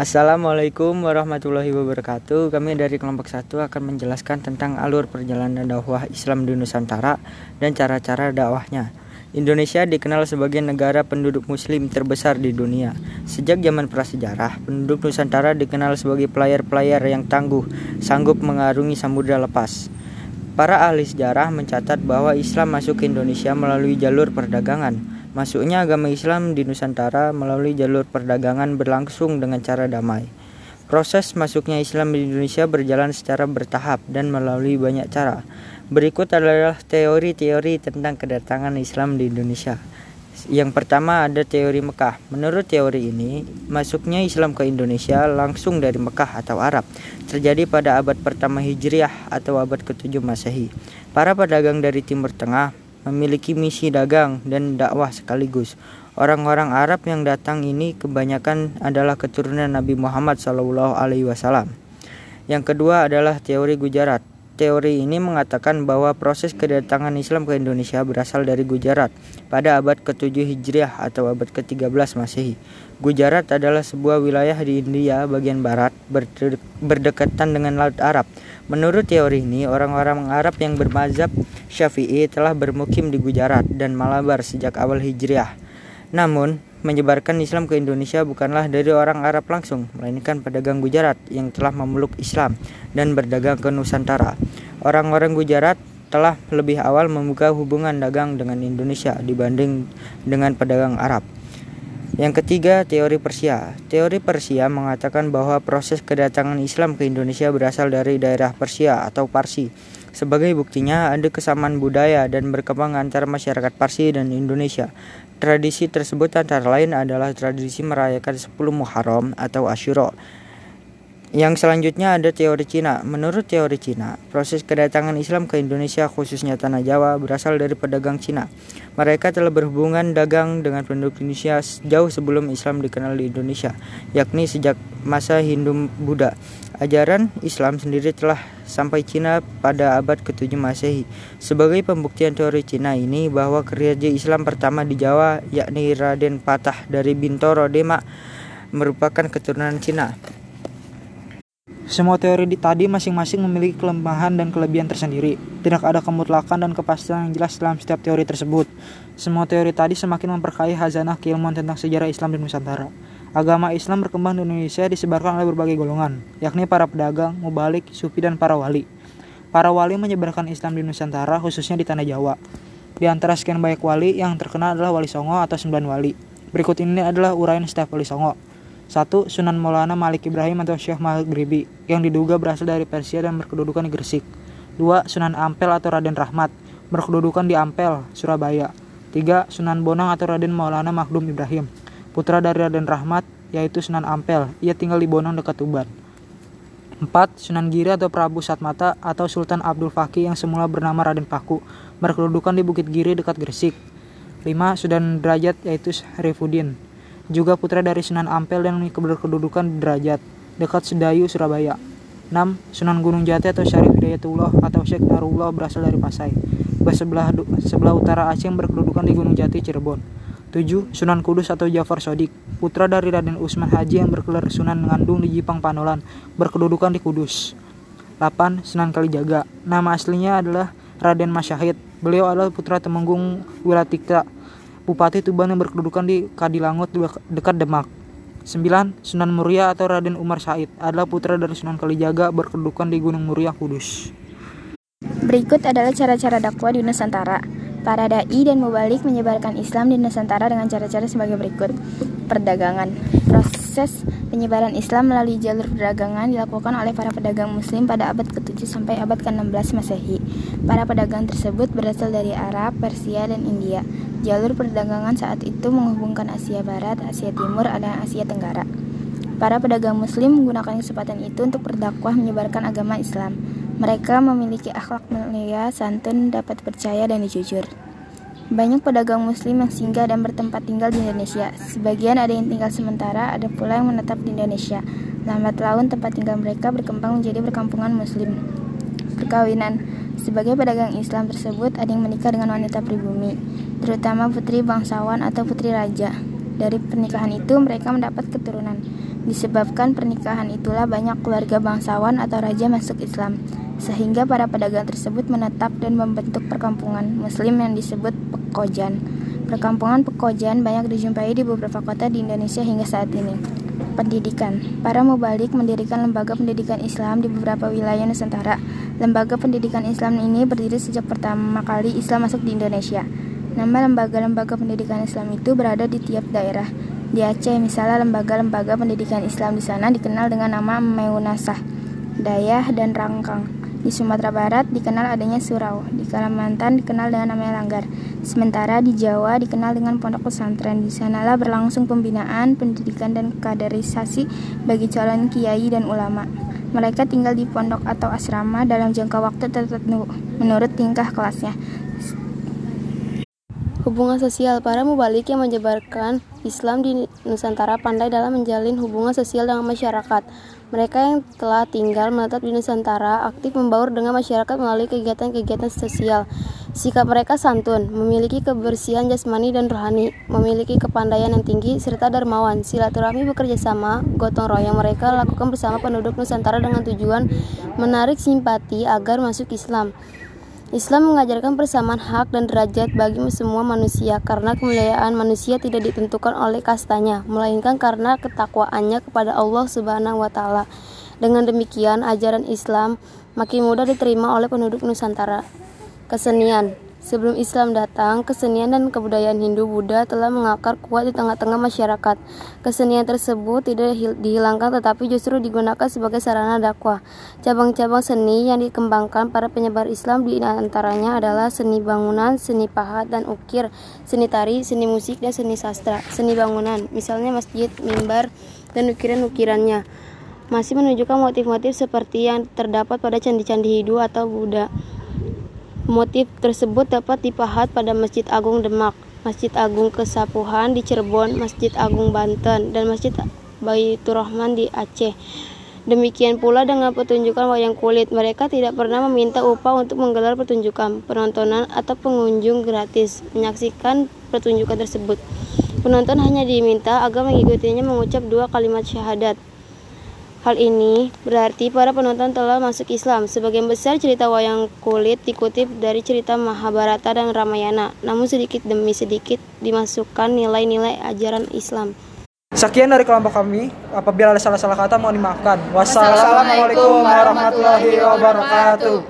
Assalamualaikum warahmatullahi wabarakatuh. Kami dari kelompok 1 akan menjelaskan tentang alur perjalanan dakwah Islam di Nusantara dan cara-cara dakwahnya. Indonesia dikenal sebagai negara penduduk muslim terbesar di dunia. Sejak zaman prasejarah, penduduk Nusantara dikenal sebagai pelayar-pelayar yang tangguh, sanggup mengarungi samudera lepas. Para ahli sejarah mencatat bahwa Islam masuk ke Indonesia melalui jalur perdagangan Masuknya agama Islam di Nusantara melalui jalur perdagangan berlangsung dengan cara damai. Proses masuknya Islam di Indonesia berjalan secara bertahap dan melalui banyak cara. Berikut adalah teori-teori tentang kedatangan Islam di Indonesia. Yang pertama ada teori Mekah. Menurut teori ini, masuknya Islam ke Indonesia langsung dari Mekah atau Arab. Terjadi pada abad pertama Hijriah atau abad ke-7 Masehi. Para pedagang dari Timur Tengah memiliki misi dagang dan dakwah sekaligus. Orang-orang Arab yang datang ini kebanyakan adalah keturunan Nabi Muhammad SAW. Yang kedua adalah teori Gujarat. Teori ini mengatakan bahwa proses kedatangan Islam ke Indonesia berasal dari Gujarat pada abad ke-7 Hijriah atau abad ke-13 Masehi. Gujarat adalah sebuah wilayah di India bagian barat berdekatan dengan Laut Arab. Menurut teori ini, orang-orang Arab yang bermazhab Syafi'i telah bermukim di Gujarat dan Malabar sejak awal Hijriah. Namun, menyebarkan Islam ke Indonesia bukanlah dari orang Arab langsung, melainkan pedagang Gujarat yang telah memeluk Islam dan berdagang ke Nusantara. Orang-orang Gujarat telah lebih awal membuka hubungan dagang dengan Indonesia dibanding dengan pedagang Arab. Yang ketiga, teori Persia. Teori Persia mengatakan bahwa proses kedatangan Islam ke Indonesia berasal dari daerah Persia atau Parsi. Sebagai buktinya, ada kesamaan budaya dan berkembang antara masyarakat Parsi dan Indonesia. Tradisi tersebut antara lain adalah tradisi merayakan 10 Muharram atau Asyura yang selanjutnya ada teori Cina. Menurut teori Cina, proses kedatangan Islam ke Indonesia khususnya tanah Jawa berasal dari pedagang Cina. Mereka telah berhubungan dagang dengan penduduk Indonesia jauh sebelum Islam dikenal di Indonesia, yakni sejak masa Hindu-Buddha. Ajaran Islam sendiri telah sampai Cina pada abad ke-7 Masehi. Sebagai pembuktian teori Cina ini bahwa kerja Islam pertama di Jawa yakni Raden Patah dari Bintoro Demak merupakan keturunan Cina. Semua teori di tadi masing-masing memiliki kelemahan dan kelebihan tersendiri. Tidak ada kemutlakan dan kepastian yang jelas dalam setiap teori tersebut. Semua teori tadi semakin memperkaya hazanah keilmuan tentang sejarah Islam di Nusantara. Agama Islam berkembang di Indonesia disebarkan oleh berbagai golongan, yakni para pedagang, mubalik, sufi, dan para wali. Para wali menyebarkan Islam di Nusantara, khususnya di Tanah Jawa. Di antara sekian banyak wali, yang terkenal adalah Wali Songo atau Sembilan Wali. Berikut ini adalah uraian setiap Wali Songo. Satu, Sunan Maulana Malik Ibrahim atau Syekh Maghribi yang diduga berasal dari Persia dan berkedudukan di Gresik. Dua, Sunan Ampel atau Raden Rahmat berkedudukan di Ampel, Surabaya. Tiga, Sunan Bonang atau Raden Maulana Makdum Ibrahim, putra dari Raden Rahmat yaitu Sunan Ampel. Ia tinggal di Bonang dekat Tuban. Empat, Sunan Giri atau Prabu Satmata atau Sultan Abdul Fakih yang semula bernama Raden Paku berkedudukan di Bukit Giri dekat Gresik. Lima, Sunan Derajat yaitu Rifuddin juga putra dari Sunan Ampel dan berkedudukan derajat dekat Sedayu, Surabaya. 6. Sunan Gunung Jati atau Syarif Hidayatullah atau Syekh Narullah berasal dari Pasai. Sebelah, sebelah utara Aceh yang berkedudukan di Gunung Jati, Cirebon. 7. Sunan Kudus atau Jafar Sodik, putra dari Raden Usman Haji yang berkelar Sunan Ngandung di Jipang Panolan, berkedudukan di Kudus. 8. Sunan Kalijaga. Nama aslinya adalah Raden Masyahid. Beliau adalah putra Temenggung Wilatika Bupati Tuban yang berkedudukan di Kadilangut dekat Demak. 9. Sunan Muria atau Raden Umar Said adalah putra dari Sunan Kalijaga berkedudukan di Gunung Muria, Kudus. Berikut adalah cara-cara dakwah di Nusantara. Para dai dan mubalik menyebarkan Islam di Nusantara dengan cara-cara sebagai berikut. Perdagangan. Proses penyebaran Islam melalui jalur perdagangan dilakukan oleh para pedagang muslim pada abad ke-7 sampai abad ke-16 Masehi. Para pedagang tersebut berasal dari Arab, Persia, dan India. Jalur perdagangan saat itu menghubungkan Asia Barat, Asia Timur, dan Asia Tenggara. Para pedagang muslim menggunakan kesempatan itu untuk berdakwah menyebarkan agama Islam. Mereka memiliki akhlak mulia, santun, dapat percaya, dan jujur. Banyak pedagang muslim yang singgah dan bertempat tinggal di Indonesia. Sebagian ada yang tinggal sementara, ada pula yang menetap di Indonesia. Lambat laun tempat tinggal mereka berkembang menjadi perkampungan muslim. Perkawinan sebagai pedagang Islam tersebut ada yang menikah dengan wanita pribumi, terutama putri bangsawan atau putri raja. Dari pernikahan itu mereka mendapat keturunan. Disebabkan pernikahan itulah banyak keluarga bangsawan atau raja masuk Islam, sehingga para pedagang tersebut menetap dan membentuk perkampungan muslim yang disebut pekojan. Perkampungan pekojan banyak dijumpai di beberapa kota di Indonesia hingga saat ini. Pendidikan Para mubalik mendirikan lembaga pendidikan Islam di beberapa wilayah Nusantara. Lembaga pendidikan Islam ini berdiri sejak pertama kali Islam masuk di Indonesia. Nama lembaga-lembaga pendidikan Islam itu berada di tiap daerah. Di Aceh, misalnya lembaga-lembaga pendidikan Islam di sana dikenal dengan nama Meunasah, Dayah, dan Rangkang. Di Sumatera Barat dikenal adanya surau, di Kalimantan dikenal dengan nama Langgar. Sementara di Jawa dikenal dengan pondok pesantren. Di sanalah berlangsung pembinaan, pendidikan, dan kaderisasi bagi calon kiai dan ulama. Mereka tinggal di pondok atau asrama dalam jangka waktu tertentu menurut tingkah kelasnya. Hubungan sosial para mubalik yang menyebarkan Islam di Nusantara pandai dalam menjalin hubungan sosial dengan masyarakat. Mereka yang telah tinggal menetap di Nusantara aktif membaur dengan masyarakat melalui kegiatan-kegiatan sosial. Sikap mereka santun, memiliki kebersihan jasmani dan rohani, memiliki kepandaian yang tinggi, serta dermawan. Silaturahmi bekerja sama, gotong royong mereka lakukan bersama penduduk Nusantara dengan tujuan menarik simpati agar masuk Islam. Islam mengajarkan persamaan hak dan derajat bagi semua manusia karena kemuliaan manusia tidak ditentukan oleh kastanya, melainkan karena ketakwaannya kepada Allah Subhanahu wa taala. Dengan demikian, ajaran Islam makin mudah diterima oleh penduduk Nusantara. Kesenian Sebelum Islam datang, kesenian dan kebudayaan Hindu-Buddha telah mengakar kuat di tengah-tengah masyarakat. Kesenian tersebut tidak dihilangkan tetapi justru digunakan sebagai sarana dakwah. Cabang-cabang seni yang dikembangkan para penyebar Islam di antaranya adalah seni bangunan, seni pahat dan ukir, seni tari, seni musik, dan seni sastra. Seni bangunan, misalnya masjid, mimbar, dan ukiran-ukirannya masih menunjukkan motif-motif seperti yang terdapat pada candi-candi Hindu atau Buddha. Motif tersebut dapat dipahat pada Masjid Agung Demak, Masjid Agung Kesapuhan di Cirebon, Masjid Agung Banten, dan Masjid Baitur Rahman di Aceh. Demikian pula dengan pertunjukan wayang kulit, mereka tidak pernah meminta upah untuk menggelar pertunjukan, penontonan, atau pengunjung gratis menyaksikan pertunjukan tersebut. Penonton hanya diminta agar mengikutinya mengucap dua kalimat syahadat. Hal ini berarti para penonton telah masuk Islam. Sebagian besar cerita wayang kulit dikutip dari cerita Mahabharata dan Ramayana, namun sedikit demi sedikit dimasukkan nilai-nilai ajaran Islam. Sekian dari kelompok kami. Apabila ada salah-salah kata mohon dimaafkan. Wassalamualaikum warahmatullahi wabarakatuh.